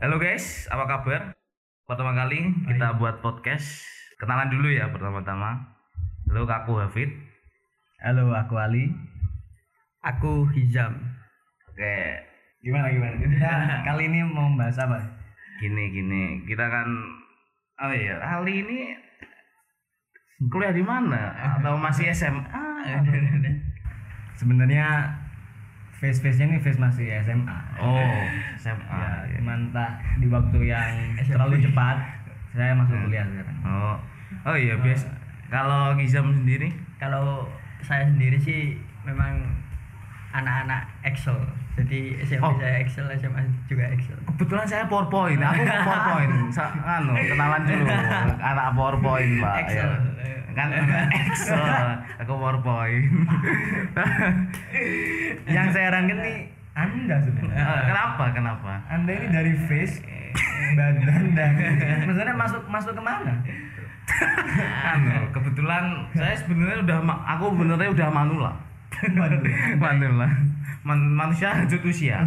Halo guys, apa kabar? Pertama kali kita buat podcast. Kenalan dulu ya pertama-tama. Halo aku Hafid. Halo, aku Ali. Aku Hizam. Oke, Gimana gimana? Kita kali ini mau membahas apa? gini gini. Kita kan oh iya, Ali ini kuliah di mana? Atau masih SMA? Sebenarnya face face nya ini face masih SMA. Oh, SMA. Ya, ya. cuman entah di waktu yang terlalu cepat saya masuk kuliah sekarang. Oh. Oh iya, bias. Kalau Gizam sendiri? Kalau saya sendiri sih memang anak-anak Excel. Jadi SMP Oh. saya Excel, SMA juga Excel. Kebetulan saya PowerPoint. Aku PowerPoint. Sa anu, kenalan dulu. Anak PowerPoint, Pak. Excel. Ya. Kan Excel. Aku PowerPoint. Yang saya herankan nih Anda sebenarnya. Eh, kenapa? Kenapa? Anda ini dari face badan dan maksudnya masuk masuk ke mana? anu, kebetulan saya sebenarnya udah aku benernya udah manula. Waduh. manula. Man- manusia lanjut usia.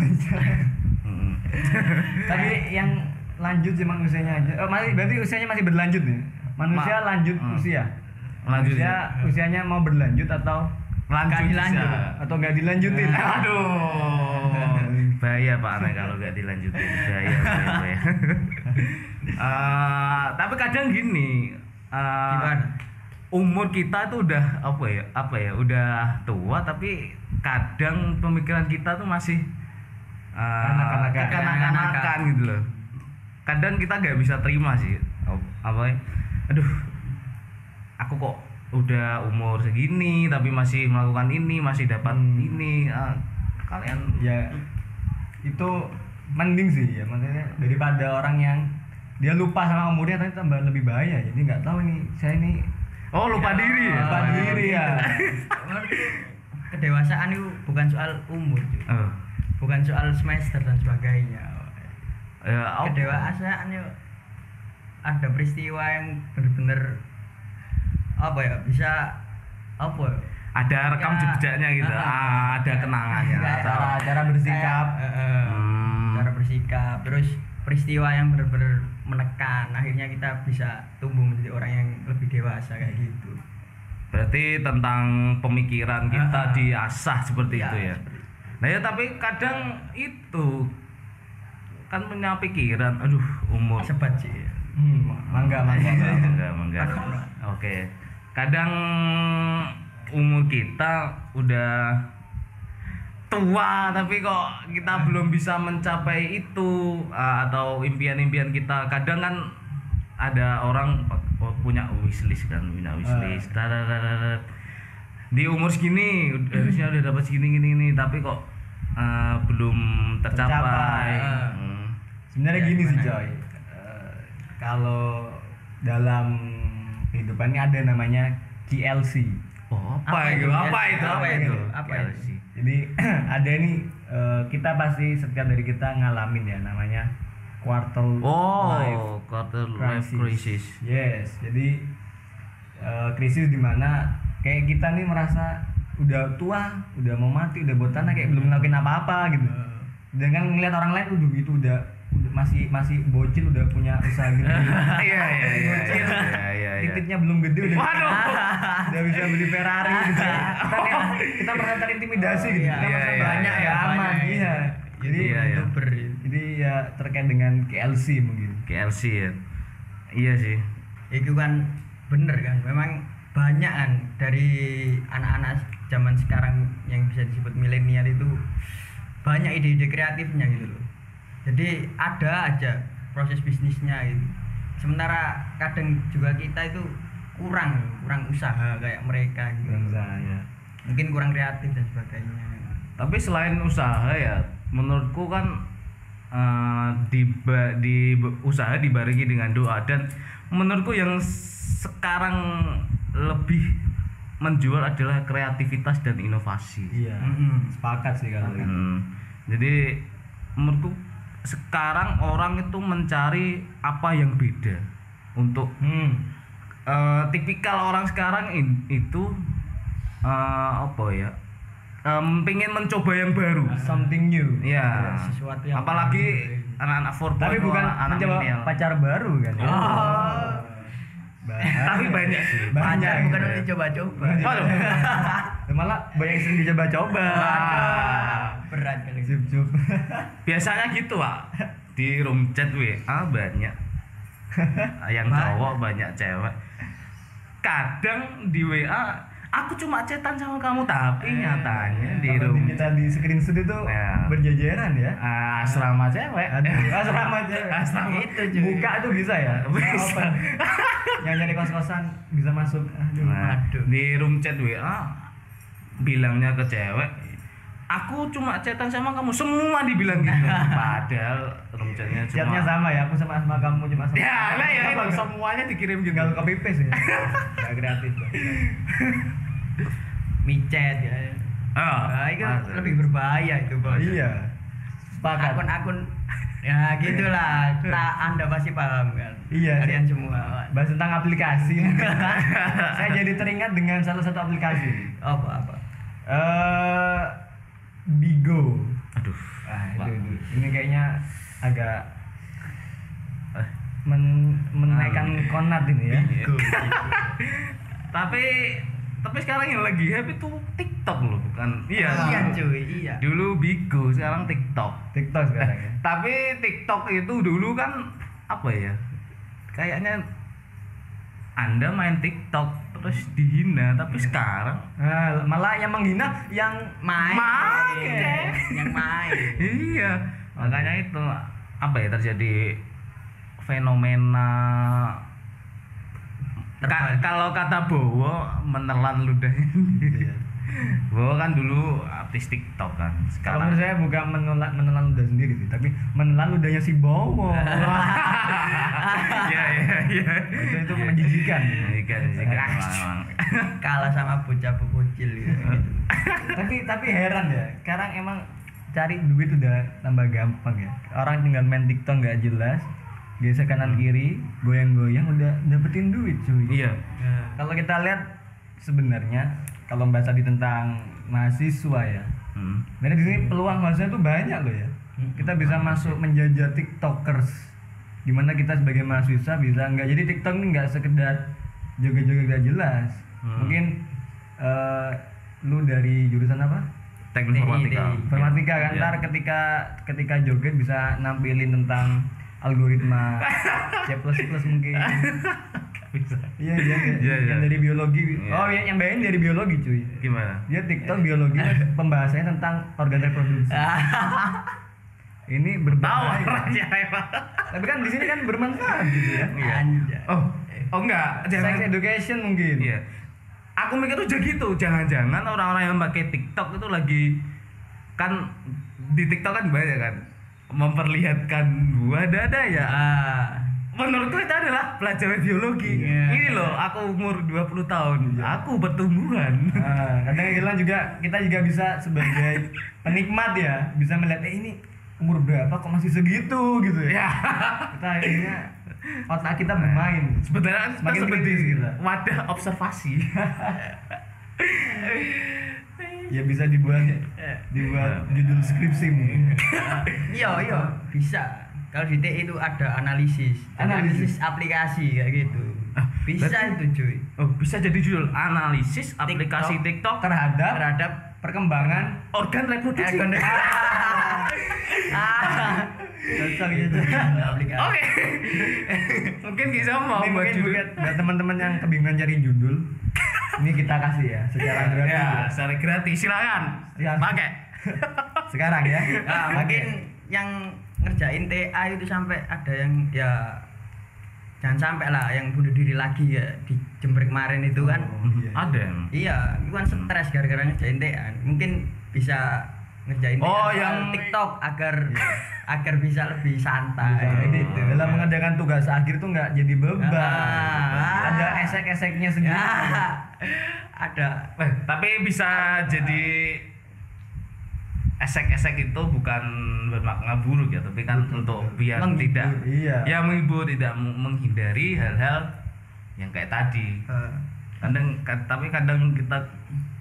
Tapi yang lanjut cuma usianya aja. Oh, masih berarti usianya masih berlanjut nih. Manusia Ma- lanjut hmm. usia. Lanjut Usia usianya mau berlanjut atau lanjut Nggak dilanjut. usia. atau nggak dilanjutin? Aduh, bahaya Pak Ane kalau nggak dilanjutin, bahaya, bahaya, bahaya. Eh, tapi kadang gini, eh, Gimana? Umur kita tuh udah apa ya, apa ya, udah tua tapi kadang pemikiran kita tuh masih eh, Kanak-kanakan. kekanak-kanakan gitu loh. Kadang kita nggak bisa terima sih, apa ya, aduh, aku kok udah umur segini tapi masih melakukan ini, masih dapat Hmm. ini, eh, kalian ya itu mending sih ya maksudnya daripada orang yang dia lupa sama umurnya tapi tambah lebih bahaya jadi nggak tahu nih saya ini Oh lupa diri ya? lupa diri ya Kedewasaan itu bukan soal umur. Oh, bukan soal semester dan sebagainya. ya, oh, Kedewasaan itu ada peristiwa yang benar-benar apa ya bisa apa ya? ada rekam Ya, jejaknya gitu, ah, ah, ada kenangannya. Cara cara bersikap Kayak, eh, eh, Hmm. cara bersikap terus peristiwa yang benar-benar menekan akhirnya kita bisa tumbuh menjadi orang yang lebih dewasa kayak gitu. Berarti tentang pemikiran kita ah. diasah seperti Ya, itu ya. seperti. Nah ya tapi kadang itu kan punya pikiran, aduh umur. Sebat sih. Hmm, mangga mangga enggak enggak. Oke. Kadang umur kita udah tua tapi kok kita belum bisa mencapai itu ah, atau impian-impian kita. Kadang kan ada orang oh, punya wishlist kan punya wishlist Dadadadadad. di umur segini harusnya udah dapat segini gini gini tapi kok ah, belum tercapai, Tercapai. Hmm. sebenarnya Ya, gini sih coy Eh, kalau dalam kehidupan ini ada namanya KLC apa, Apa itu? Apa itu? Apa itu? Apa itu? sih? Jadi ada nih eh, kita pasti setiap dari kita ngalamin ya namanya quarter life Oh, quarter life crisis. Yes, jadi eh, krisis di mana kayak kita nih merasa udah tua, udah mau mati, udah buat tanah kayak belum ngelakuin apa-apa gitu. Dengan ngeliat orang lain, udah gitu udah masih masih bocil udah punya usaha gitu. Iya, iya, iya, Bocil. iya, iya, iya. Titiknya belum gede udah. Waduh. udah bisa beli Ferrari gitu. Kita kayak kita merasa terintimidasi gitu. Iya, Kita iya, merasa iya, banyak iya, ya aman. Iya. iya. Jadi Iya, iya. youtuber jadi ya terkait dengan KLC mungkin. KLC ya. Iya sih. itu kan bener kan memang banyak kan dari anak-anak zaman sekarang yang bisa disebut milenial itu banyak ide-ide kreatifnya gitu loh jadi ada aja proses bisnisnya gitu sementara kadang juga kita itu kurang kurang usaha kayak mereka gitu Kurang usaha, ya. mungkin kurang kreatif dan sebagainya Tapi selain usaha ya, menurutku kan eh, di di usaha dibarengi dengan doa dan menurutku yang sekarang lebih menjual adalah kreativitas dan inovasi. Iya. Mm-mm. Sepakat sih kalau itu. Hmm. Jadi menurutku sekarang orang itu mencari apa yang beda untuk Hmm. eh, tipikal orang sekarang in- itu eh, apa ya em, pengen mencoba yang baru Something new. ya sesuatu yang apalagi anak-anak 4.0 Tapi bukan anak mencoba milenial. pacar baru kan ya. Oh. Banyak. tapi banyak sih Banyak, Pacar bukan ya. untuk coba-coba. Waduh. Malah banyak yang sering dicoba-coba. Berat kali. Cup-cup. biasanya gitu pak di room chat WA banyak yang Banyak. cowok banyak cewek kadang di WA aku cuma chatan sama kamu tapi Eh, nyatanya di room kita di screenshot itu Ya. berjejeran ya. Ah, asrama cewek Aduh, asrama cewek. Asrama. Itu cuy. Buka tuh bisa ya? Bisa. Yang nyari kos-kosan bisa masuk. Aduh. Nah, Aduh. di room chat WA bilangnya ke cewek aku cuma chatan sama kamu semua dibilang gitu padahal room chatnya cuma Chatnya sama ya, aku sama sama kamu cuma sama. ya lah ya itu semuanya dikirim gitu Tinggal copy paste ya. Kreatif. Micet ya. Ah, Nah, itu masa. lebih berbahaya itu, Bos. Iya. Sepakat. Akun-akun ya gitulah. Tak Anda pasti paham kan. Iya, Kalian saya- semua. Bahas tentang aplikasi. Saya jadi teringat dengan salah satu aplikasi. Apa apa? Eh Bigo. aduh Ah, Pak. itu, itu. Ini kayaknya agak Eh, men menaikkan Ah. konat ini ya. Go, gitu. tapi tapi sekarang yang lagi hype itu TikTok loh bukan iya Iya, cuy, iya. dulu Bigo sekarang TikTok TikTok sekarang ya. tapi TikTok itu dulu kan apa ya kayaknya anda main TikTok terus dihina tapi sekarang? Nah, malah yang menghina yang Main. Main. Iya, Yang main. iya. Makanya itu apa ya terjadi fenomena kalau kata Bowo menelan ludahnya Iya. Bowo kan dulu artis TikTok kan Kalau sekarang menurut saya bukan menelan menelan ludah sendiri sih, tapi menelan ludahnya si Bowo. iya iya iya itu itu menjijikan. Iya, iya, iya, memang. Kalah sama bocah bocil gitu. tapi tapi heran ya, sekarang emang cari duit udah tambah gampang ya. Orang tinggal main TikTok nggak jelas, geser kanan kiri, goyang-goyang udah dapetin duit cuy. iya Kalau kita lihat sebenarnya kalau bahas tadi tentang mahasiswa ya, Hmm. Jadi di sini peluang mahasiswa tuh banyak loh ya. Kita bisa masuk menjajah tiktokers. Gimana kita sebagai mahasiswa bisa nggak jadi tiktok ini nggak sekedar joget-joget gak jelas. Hmm. Mungkin eh, lu dari jurusan apa? teknik TI. informatika Informatika kan. Iya. Ntar ketika ketika joget bisa nampilin tentang algoritma C++ mungkin. Bisa Iya, iya, iya. Iya, iya. Yang dari biologi. Iya. Oh, iya, yang bayarin dari biologi, cuy. gimana Dia TikTok biologi pembahasannya tentang organ reproduksi. Ini berbahaya. Tapi kan di sini kan bermanfaat gitu ya. Iya. Anjay. oh oh enggak Sex jangan education mungkin. Iya. Aku mikir tuh gitu, jangan-jangan orang-orang yang pakai TikTok itu lagi kan di TikTok kan banyak kan memperlihatkan buah dada ya. Ah. Menurutku itu adalah pelajaran biologi. Iya. Ini loh, aku umur 20 tahun, aku bertumbuhan. Nah, kadang kadang juga kita juga bisa sebagai penikmat ya bisa melihat eh ini umur berapa kok masih segitu gitu ya. ya. Kita akhirnya otak kita bermain. Sebenarnya kita Semakin seperti kita. wadah observasi. Ya bisa dibuat dibuat judul skripsi mungkin. Iya, iya, bisa. Kalau di TI itu ada analisis, Analisis. analisis aplikasi kayak gitu. Bisa berarti- itu, cuy. Oh, bisa jadi judul analisis aplikasi TikTok, terhadap Terhadap perkembangan organ reproduksi. Ergon- Ah. cocok gitu. aplikasi. Oke. Mungkin bisa mau buat judul. buat, teman-teman yang kebingungan cari judul, ini kita kasih ya secara gratis. Ya, ya. secara gratis silakan. Silakan. Pakai. Sekarang ya. Nah, mungkin yang ngerjain TA itu sampai ada yang ya jangan sampai lah yang bunuh diri lagi ya di Jember kemarin itu kan. Oh, iya. Ada. Iya, itu kan stres gara-gara ngerjain TA. Mungkin bisa ngerjain Oh, yang- TikTok agar agar bisa lebih santai. Ini gitu. dalam mengerjakan tugas akhir tuh nggak jadi beban. Ah. Ada esek-eseknya sendiri. Ya, ada Eh, tapi bisa jadi esek-esek itu bukan bermakna buruk ya, tapi kan untuk biar Menghibur, tidak iya. ya menghibur tidak menghindari hal-hal yang kayak tadi. eh, Kadang ka- tapi kadang kita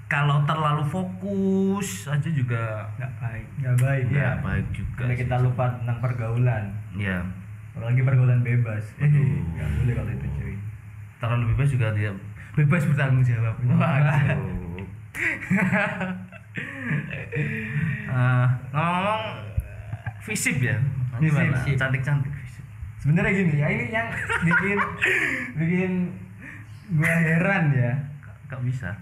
kalau terlalu fokus aja juga nggak baik. Nggak baik nggak ya baik juga Karena kita lupa tentang pergaulan. Ya apalagi pergaulan bebas. Nggak boleh kalau itu cuy. Terlalu bebas juga tidak bebas bertanggung jawab. Waduh Eh, ngomong-ngomong visip ya gimana cantik-cantik visip sebenarnya gini ya ini yang bikin bikin gua heran ya gak bisa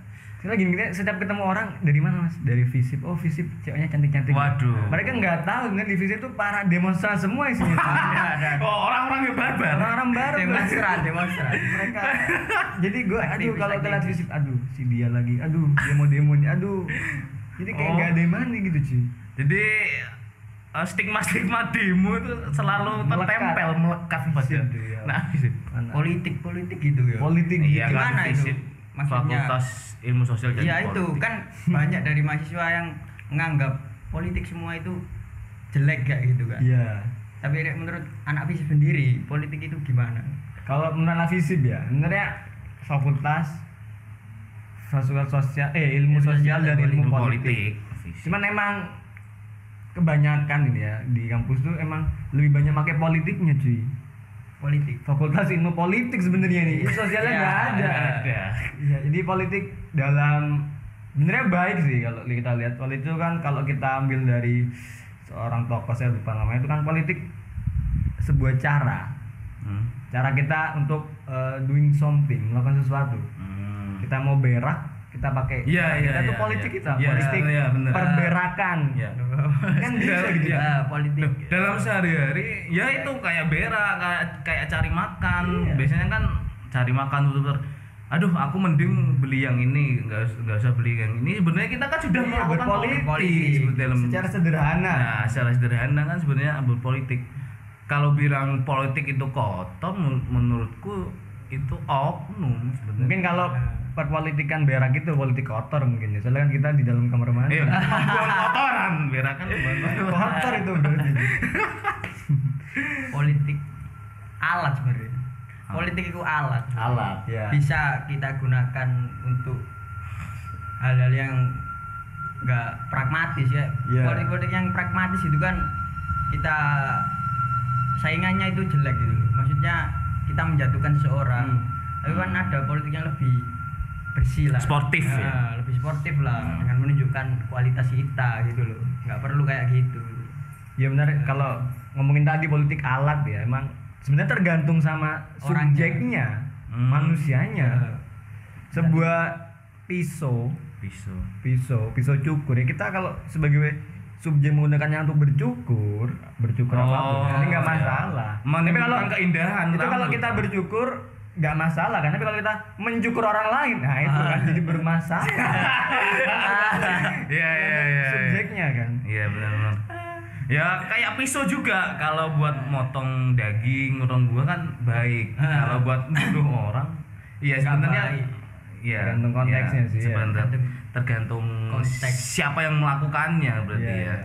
Karena gini, kita setiap ketemu orang dari mana mas? Dari visip. Oh visip, ceweknya cantik-cantik. Waduh. Mereka nggak tahu kan di visip tuh para demonstran semua isinya. oh orang-orang yang barbar Orang-orang baru. demonstran demonstran Mereka. Jadi gue, aduh kalau telat visip, aduh si dia lagi, aduh dia mau demo nih, aduh. Jadi kayak Oh. nggak ada mana gitu cuy. jadi stigma stigma demo itu selalu Melekat. tertempel melekat pada tuh, ya. nah visip Mana? politik politik gitu ya Politik iya gitu. kan Gimana itu? visip Maksudnya- fakultas ilmu sosial dan Iya itu kan banyak dari mahasiswa yang menganggap politik semua itu jelek kayak gitu kan. Iya. Tapi menurut anak fisip sendiri politik itu gimana? Kalau menurut anak visip ya, sebenarnya fakultas fakultas sosial, eh ilmu sosial sosial dan ilmu ilmu politik. politik. Cuman emang kebanyakan ini ya di kampus tuh emang lebih banyak pakai politiknya cuy. Politik. Fakultas ilmu politik sebenarnya nih, ilmu sosialnya Iya, nggak ada. nggak ada. Iya, jadi politik dalam sebenarnya baik sih kalau kita lihat politik itu kan kalau kita ambil dari seorang tokoh saya lupa namanya itu kan politik sebuah cara Hmm. cara kita untuk uh, doing something melakukan sesuatu Hmm. Kita mau berak kita pakai cara iya, kita tuh iya, politik iya. kita Iya, politik iya, bener. perberakan Iya. kan bisa gitu. Ya, politik. Loh, dalam sehari-hari ya itu kayak berak kayak kayak cari makan Iya. biasanya kan cari makan tutur aduh aku mending beli yang ini nggak nggak usah beli yang ini sebenarnya kita kan sudah melakukan berpolitik. politik dalam secara sederhana nah secara sederhana kan sebenarnya berpolitik kalau bilang politik itu kotor men- menurutku itu oknum sebenarnya mungkin kalau perpolitikan berak itu politik kotor mungkin ya soalnya kan kita di dalam kamar mandi Iya, kotoran berak kan kotoran. kotor itu berarti Politik alat sebenarnya. Politik itu alat. alat ya Bisa kita gunakan untuk hal-hal yang nggak pragmatis ya. Iya. Politik-politik yang pragmatis itu kan kita saingannya itu jelek gitu. Maksudnya kita menjatuhkan seseorang. Hmm. Tapi kan ada politik yang lebih bersih lah. Sportif ya? Nah, lebih sportif lah Hmm. dengan menunjukkan kualitas kita gitu loh. Nggak perlu kayak gitu. ya benar kalau ngomongin tadi politik alat ya emang sebenarnya tergantung sama Orangnya. subjeknya Hmm. manusianya Eh, sebuah pisau pisau pisau pisau cukur ya kita kalau sebagai subjek menggunakannya untuk bercukur bercukur Oh, apa pun ini nggak iya. masalah Menimbulkan tapi kalau keindahan itu kalau kita bercukur nggak masalah kan tapi kalau kita mencukur orang lain nah itu kan jadi bermasalah Iya iya iya. subjeknya kan Iya benar benar. Ya kayak pisau juga kalau buat motong daging, motong buah kan baik. Ah. Kalau buat bunuh orang, iya sebenarnya. Iya, Tergantung konteksnya iya, sih, ya. sebenarnya tergantung Konteks. siapa yang melakukannya berarti Iya, ya. iya.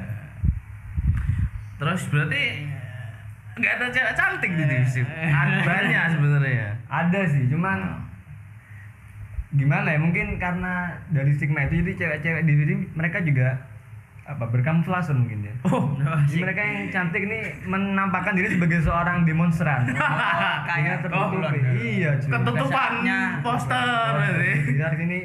Terus berarti nggak ada cewek cantik di divisi. Ada banyak sebenarnya. Ada sih cuman gimana ya mungkin karena dari stigma itu jadi cewek-cewek di sini mereka juga apa berkamuflase mungkin ya Oh, Jadi mereka yang cantik nih menampakkan diri sebagai seorang demonstran kayak tertutupi oh, iya cuy ketutupan Biasanya poster berarti. Di sini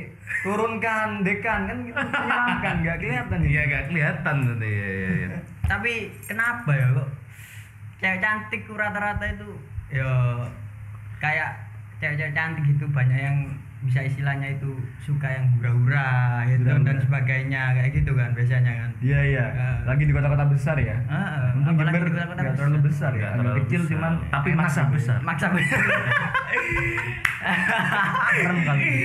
turunkan dekan kan kita menyeramkan nggak kelihatan Iya gak kelihatan. Iya iya. iya. tapi kenapa ya kok cewek cantik rata-rata itu ya kayak cewek-cewek cantik gitu banyak yang bisa istilahnya itu suka yang hura-hura gitu Hura-hura. dan sebagainya kayak gitu kan biasanya kan iya iya Eh. lagi di kota-kota besar ya Untung apalagi Jember di kota-kota besar. terlalu besar ya terlalu kecil besar. cuman tapi maksa besar. maksa serem kali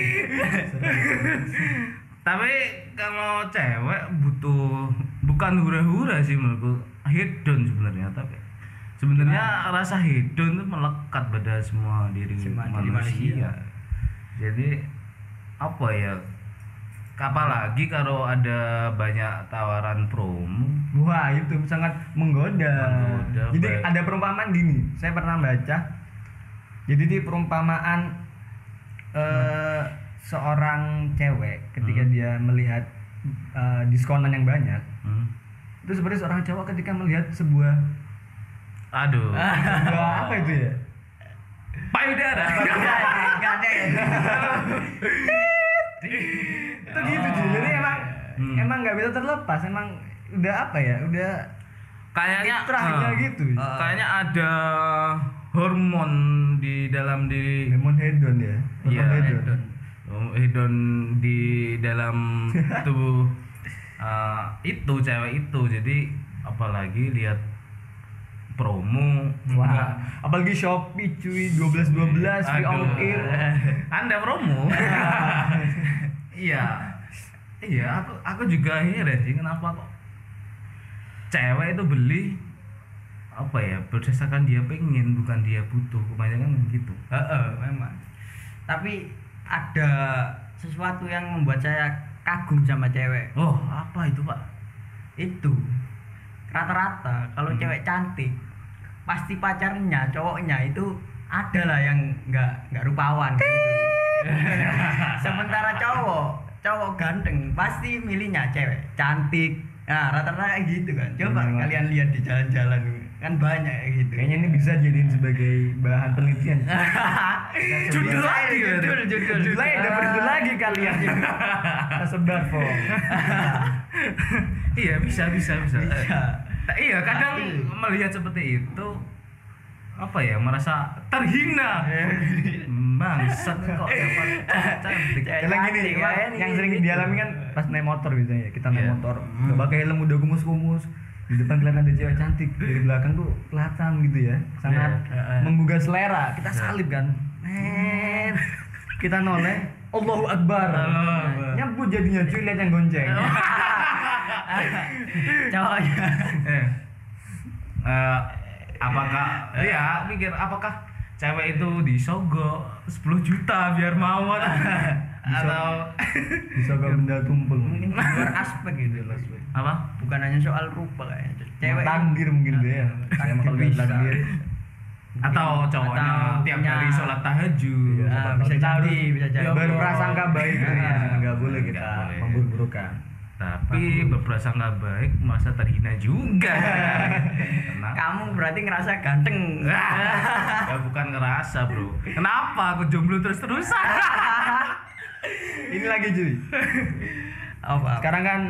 Tapi kalau cewek butuh bukan hura-hura sih menurutku hedon sebenarnya tapi sebenarnya rasa hedon itu melekat pada semua diri Semua diri manusia. manusia. Jadi apa ya? Apalagi kalau ada banyak tawaran promo. Wah itu sangat menggoda. Menggoda, Jadi baik. ada perumpamaan gini, saya pernah baca. Jadi di perumpamaan eh, seorang cewek ketika Hmm. dia melihat uh, diskonan yang banyak Hmm. itu seperti seorang cowok ketika melihat sebuah aduh sebuah apa itu ya payudara Enggak ada ya. itu gitu Ji. jadi emang Hmm. emang nggak bisa terlepas emang udah apa ya udah kayaknya eh, gitu. eh, kayaknya ada hormon di dalam diri lemon hedon ya Iya, Hormon hedon. Oh, hedon di dalam tubuh eh, itu cewek itu jadi apalagi lihat promo Wah, enggak. Apalagi Shopee cuy 12 12 free ongkir. anda promo? Iya. Iya aku aku juga heran sih kenapa kok cewek itu beli apa ya berdasarkan dia pengen bukan dia butuh. Kebanyakan gitu. Heeh, memang. Tapi ada sesuatu yang membuat saya kagum sama cewek. oh apa itu pak? Itu. Rata-rata kalau Hmm. cewek cantik pasti pacarnya, cowoknya itu ada lah yang nggak nggak rupawan gitu. Sementara cowok, cowok ganteng pasti milihnya cewek cantik. Nah, rata-rata kayak gitu kan. Coba Memang. kalian lihat di jalan-jalan kan banyak kayak gitu. Kayaknya ini bisa jadiin sebagai bahan penelitian. Judul lagi, judul, judul, Judul lagi ada judul lagi kalian. Sebar Fong. iya bisa bisa bisa, Bisa. Eh, iya kadang Tapi- melihat seperti itu apa ya merasa terhina bangsat kok dapat cantik gini, yang, gitu. sering dialami kan pas naik motor biasanya ya. Kita naik Iya. motor, Hmm. udah pakai helm udah kumus-kumus. Di depan kelihatan ada cewek cantik, dari belakang tuh kelihatan gitu ya. Sangat Iya, iya. menggugah selera. Kita salib kan. Men. Kita noleh, Allahu Akbar. Allahu Akbar. Nyambut jadinya cuy lihat yang gonceng. cowoknya eh, eh, apakah ya mikir apakah cewek itu disogok 10 juta biar mau atau Bisa gak benda tumpeng. mungkin aspek gitu loh apa bukan hanya soal rupa kayaknya cewek takdir mungkin ya. Bakal bisa. takdir. atau cowoknya Atau tiap punya- hari sholat tahajud Iya, Ah, bisa jadi, bisa jadi. Berprasangka baik Ah. ya. Nggak boleh kita Nggak tapi berprasangka baik masa terhina juga kamu berarti ngerasa ganteng ya bukan ngerasa bro kenapa aku jomblo terus terusan Ini lagi cuy. apa Sekarang kan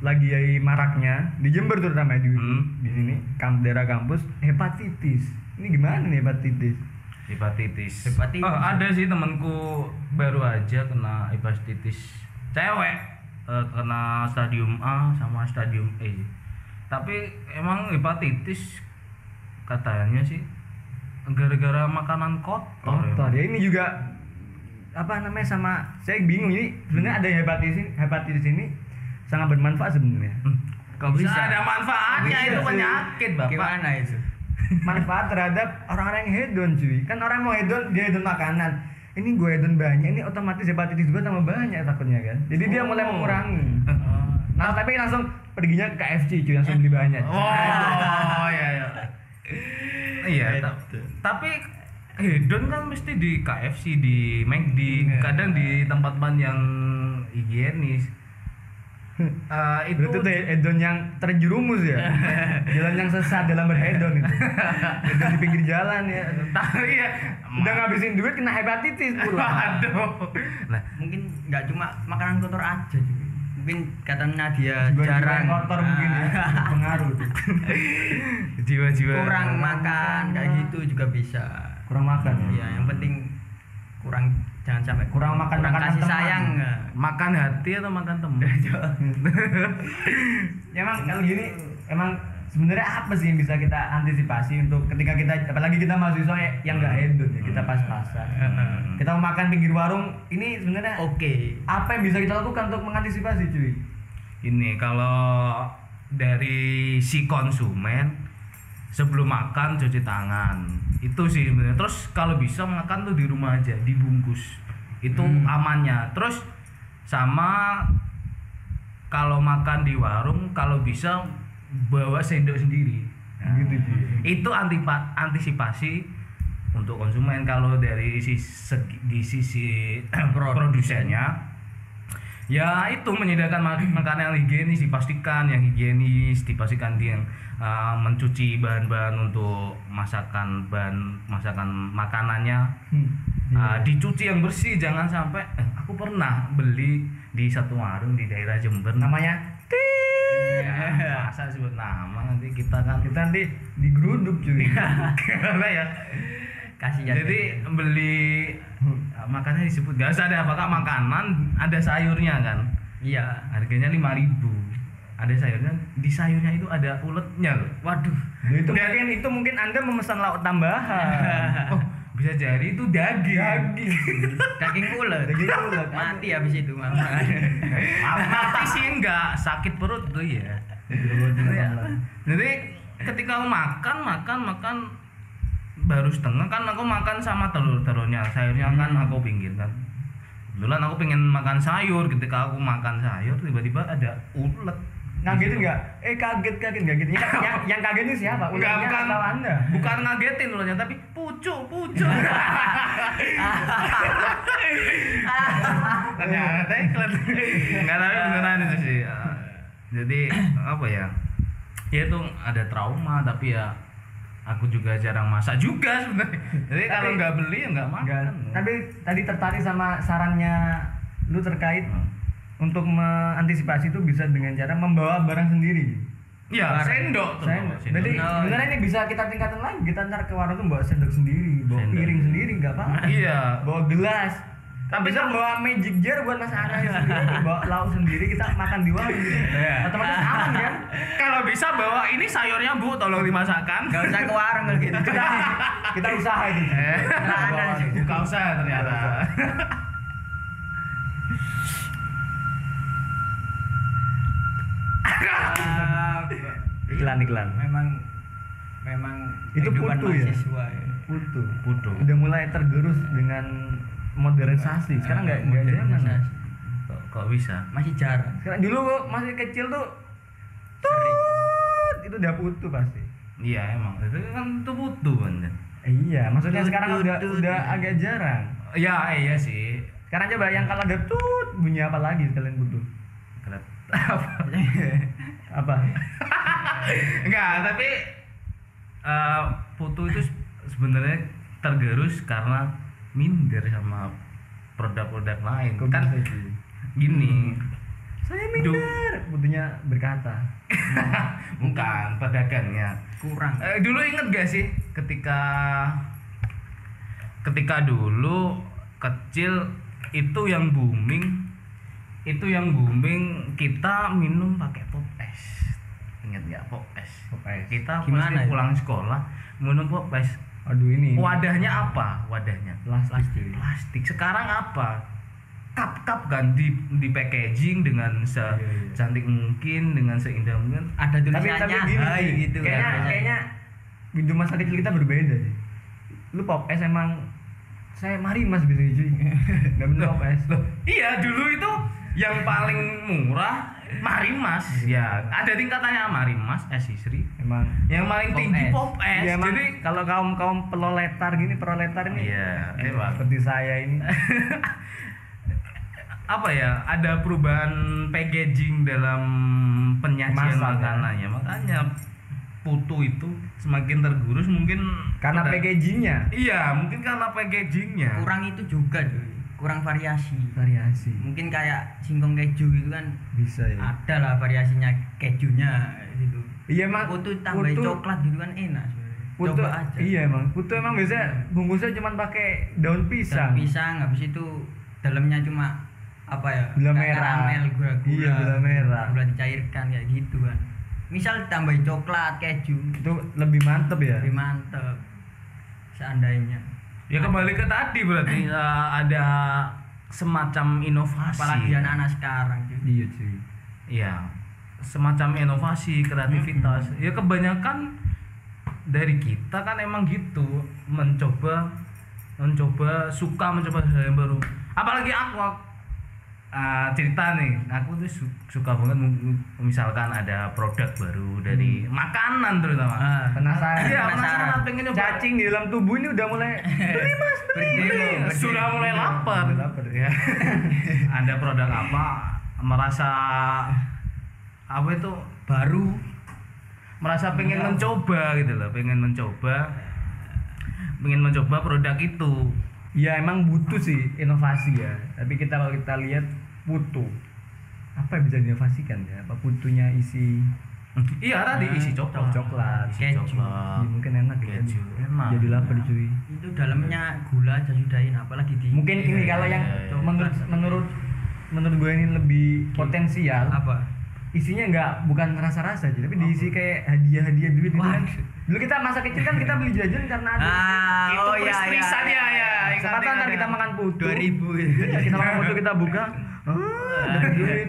lagi maraknya di Jember terutama di Hmm. di sini kamp daerah kampus hepatitis. Ini gimana nih hepatitis? hepatitis Hepatitis. Oh, ada sih temanku baru aja kena hepatitis cewek Eh, kena stadium A sama stadium E tapi emang hepatitis katanya sih gara-gara makanan kotor, Kotor. Ya ini juga apa namanya sama saya bingung ini sebenarnya ada hepatitis ini, hepatitis ini sangat bermanfaat sebenarnya. Hmm. Bisa bisa? ada manfaatnya Bisa itu penyakit bapak gimana itu manfaat terhadap orang-orang yang hedon cuy kan orang mau hedon dia hedon makanan ini gue hedon banyak ini otomatis hepatitis gue tambah banyak takutnya kan jadi dia mulai Oh. mengurangi nah tapi langsung perginya ke KFC cuy langsung beli banyak Oh, iya iya. Iya, ta- tapi hedon kan mesti di KFC, di McD, Iya. kadang di tempat-tempat yang higienis. Eh, itu itu tuh hedon yang terjerumus ya? Jalan yang sesat dalam berhedon itu. Hedon di pinggir jalan ya. Tapi ya, udah ngabisin duit kena hepatitis pula. Aduh. Nah, mungkin nggak cuma makanan kotor aja juga. mungkin katanya dia Jiwa-jiwa jarang. kotor mungkin ya. Pengaruh jiwa-jiwa kurang makan kayak gitu juga bisa. Kurang makan ya? Ya yang penting kurang jangan sampai Kurang makan kurang makanan kasih teman. sayang makan hati atau makan temen? ya emang kalau gini emang sebenarnya apa sih yang bisa kita antisipasi untuk ketika kita apalagi kita mahasiswa ya- yang nggak hedon ya kita pas-pasan. Kita mau makan pinggir warung ini sebenarnya oke. apa yang bisa kita lakukan untuk mengantisipasi cuy? Ini kalau dari si konsumen sebelum makan cuci tangan itu sih sebenarnya. Terus kalau bisa makan tuh di rumah aja dibungkus itu Hmm. amannya. Terus sama kalau makan di warung kalau bisa bawa sendok sendiri. Nah, gitu itu antipa- antisipasi untuk konsumen kalau dari sisi segi sisi produsennya ya itu menyediakan mak- makanan yang higienis dipastikan yang higienis dipastikan yang uh, mencuci bahan-bahan untuk masakan bahan masakan makanannya. Hmm. uh, dicuci yang bersih jangan sampai eh, aku pernah beli di satu warung di daerah Jember namanya ya, masa sebut nama nanti kita kan kita nanti digeruduk cuy. Karena ya. Kasihan jadi beli uh, makannya disebut gak usah ada apakah makanan ada sayurnya kan? Iya. Harganya 5000 ada sayurnya di sayurnya itu ada uletnya loh. Waduh. Loh, itu. Mungkin itu mungkin anda memesan lauk tambahan. Oh bisa jadi itu daging. Daging. Daging ulet. Daging ulet. mati habis itu mah mati. Sih enggak. Sakit perut tuh ya jadi ketika aku makan makan makan baru setengah kan aku makan sama telur telurnya sayurnya kan aku pinggirkan. Kebetulan aku pengen makan sayur. Ketika aku makan sayur tiba-tiba ada ulet ngagetin nggak? Eh kaget kaget. Nggak gitu. Yang, yang, yang kaget ini siapa Enggak, bukan. atau anda? Bukan ngagetin uletnya tapi pucuk pucuk. Ternyata enggak tapi beneran itu sih. Eh, jadi apa ya? Ya itu ada trauma tapi ya aku juga jarang masak juga sebenarnya. Jadi kalau nggak beli ya nggak makan. Nggak, tapi tadi tertarik sama sarannya lu terkait Hmm. Untuk mengantisipasi itu bisa dengan cara membawa barang sendiri. Ya Barang. sendok tuh sendok. berarti Oh, sebenarnya ini bisa kita tingkatin lagi. Kita ntar ke warung tuh bawa sendok sendiri bawa Sendok. piring sendiri nggak apa-apa. Iya. Bawa gelas. Tapi bisa bawa magic jar buat masak air sendiri bawa lauk sendiri kita makan di warung. Iya. otomatis aman kan kalau bisa bawa ini sayurnya bu tolong dimasakkan. Nggak usah ke warung gitu. Kita kita usaha itu Eh, sih. buka usaha ternyata iklan iklan. Memang memang Itu putu ya? mahasiswa ya. putu. Putu. udah mulai tergerus dengan modernisasi. Sekarang nggak nggak zaman Modernisasi. kok, kok bisa? Masih jarang. Sekarang dulu gua masih kecil tuh tut, itu udah putu pasti. Iya emang. Itu kan itu butuh kan iya maksudnya Tut, sekarang tut, udah tut. udah agak jarang. Ya iya sih. Sekarang coba yang kalau ada tut bunyi apa lagi kalian butuh apa apa? Enggak tapi eh, putu itu se- sebenarnya tergerus karena minder sama produk-produk lain. Kok kan sih? gini. Saya minder. Butuhnya berkata. Bukan pedagangnya kurang. Eh, dulu inget gak sih ketika ketika dulu kecil itu yang booming itu yang booming kita minum pakai pop es inget nggak pop es Pop es. kita Gimana pasti ya? pulang sekolah minum pop es aduh ini wadahnya apa? Wadahnya? Plastik plastik. sekarang apa? Cup cup kan di di packaging dengan Iya, iya. secantik mungkin dengan seindah mungkin. Ada tapi tulisannya tapi gini. hai gitu kayaknya kan. kayaknya. Hidup masa kecil kita berbeda sih. Lu pop es emang saya mari mas bisa cuy. Nggak bener pop es Loh, iya dulu itu yang paling murah Marimas. Ya ada tingkatannya Marimas es Isri emang. Yang paling Pop tinggi pop es. Emang. Jadi kalau kaum kaum peloletar gini proletar ini Iya, eh, emang. seperti saya ini. Apa ya ada perubahan packaging dalam penyajian ya. makanannya. Makanya putu itu semakin tergerus mungkin karena packagingnya. Iya mungkin karena packagingnya. Kurang itu juga cuy kurang variasi. Variasi. Mungkin kayak singkong keju itu kan bisa ya. ada lah variasinya kejunya gitu. Iya emang putu tambahin putu- coklat gitu kan enak putu coba aja. iya emang. Putu emang biasanya bungkusnya cuma pakai daun pisang Daun pisang. habis itu dalamnya cuma apa ya? Gula merah. karamel gula gula Iya, gula merah. gula dicairkan kayak gitu kan. Misal tambahin coklat keju. Itu lebih mantep ya? Lebih mantep seandainya ya kembali ke tadi berarti eh, ada semacam inovasi. Apalagi anak-anak sekarang cuy iya cuy. Iya, semacam inovasi, kreativitas. Ya kebanyakan dari kita kan emang gitu, mencoba mencoba suka mencoba hal yang baru. Apalagi aku uh, cerita nih aku tuh su- suka banget misalkan ada produk baru dari makanan terutama Ah. penasaran Iya, penasaran. penasaran pengen nyoba. cacing di dalam tubuh ini udah mulai beli mas beli Beli, sudah mulai lapar. Udah lapar. Ya. ada produk apa merasa apa itu baru merasa pengen mencoba gitu loh, pengen mencoba pengen mencoba produk itu. ya emang butuh sih inovasi ya tapi kita kalau kita lihat butuh apa yang bisa diinovasikan ya apa butuhnya isi Iya tadi isi coklat. Coklat. isi Keju. coklat. ya, mungkin enak ya Keju, enak. jadi lapar cuy itu dalamnya gula aja sudahin apalagi di mungkin ini Iya, kalau yang iya, iya. menurut menurut menurut gue ini lebih potensial apa isinya nggak bukan rasa-rasa aja tapi diisi kayak hadiah-hadiah duit gitu kan dulu kita masa kecil kan kita beli jajan karena ada ah Itu oh ya pris-prisannya ya. ingat, kesempatan ingat, ntar kita ingat. makan putu dua ribu Iya, kita makan putu kita buka ah, duit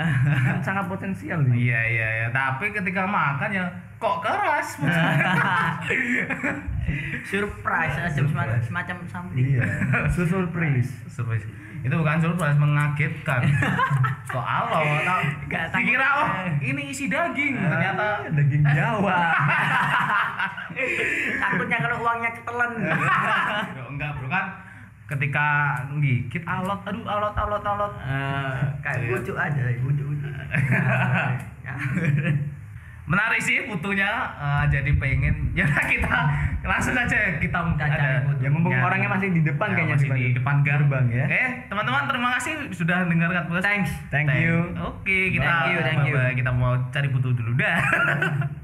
Kan sangat potensial nih. Iya iya iya, tapi ketika makan ya kok keras. surprise semacam, semacam something iya. Surprise. Surprise. Itu bukan surprise, mengagetkan. kok alo, tak Gak dikira oh ini isi daging, ternyata Ah, daging Jawa. Takutnya kalau uangnya ketelan. Enggak bro kan ketika gigit alot aduh alot alot alot. Eh, kayak Iya. bujuk aja bujuk bujuk. Menarik sih putunya eh, jadi pengen ya kita langsung aja kita Kita cari ada ya mumpung Ya, orangnya masih di depan ya, kayaknya masih di depan gerbang ya. Oke, teman-teman terima kasih sudah mendengarkan podcast. thanks. Thank you. Oke, kita Thank you, thank you. kita mau cari butuh dulu dah.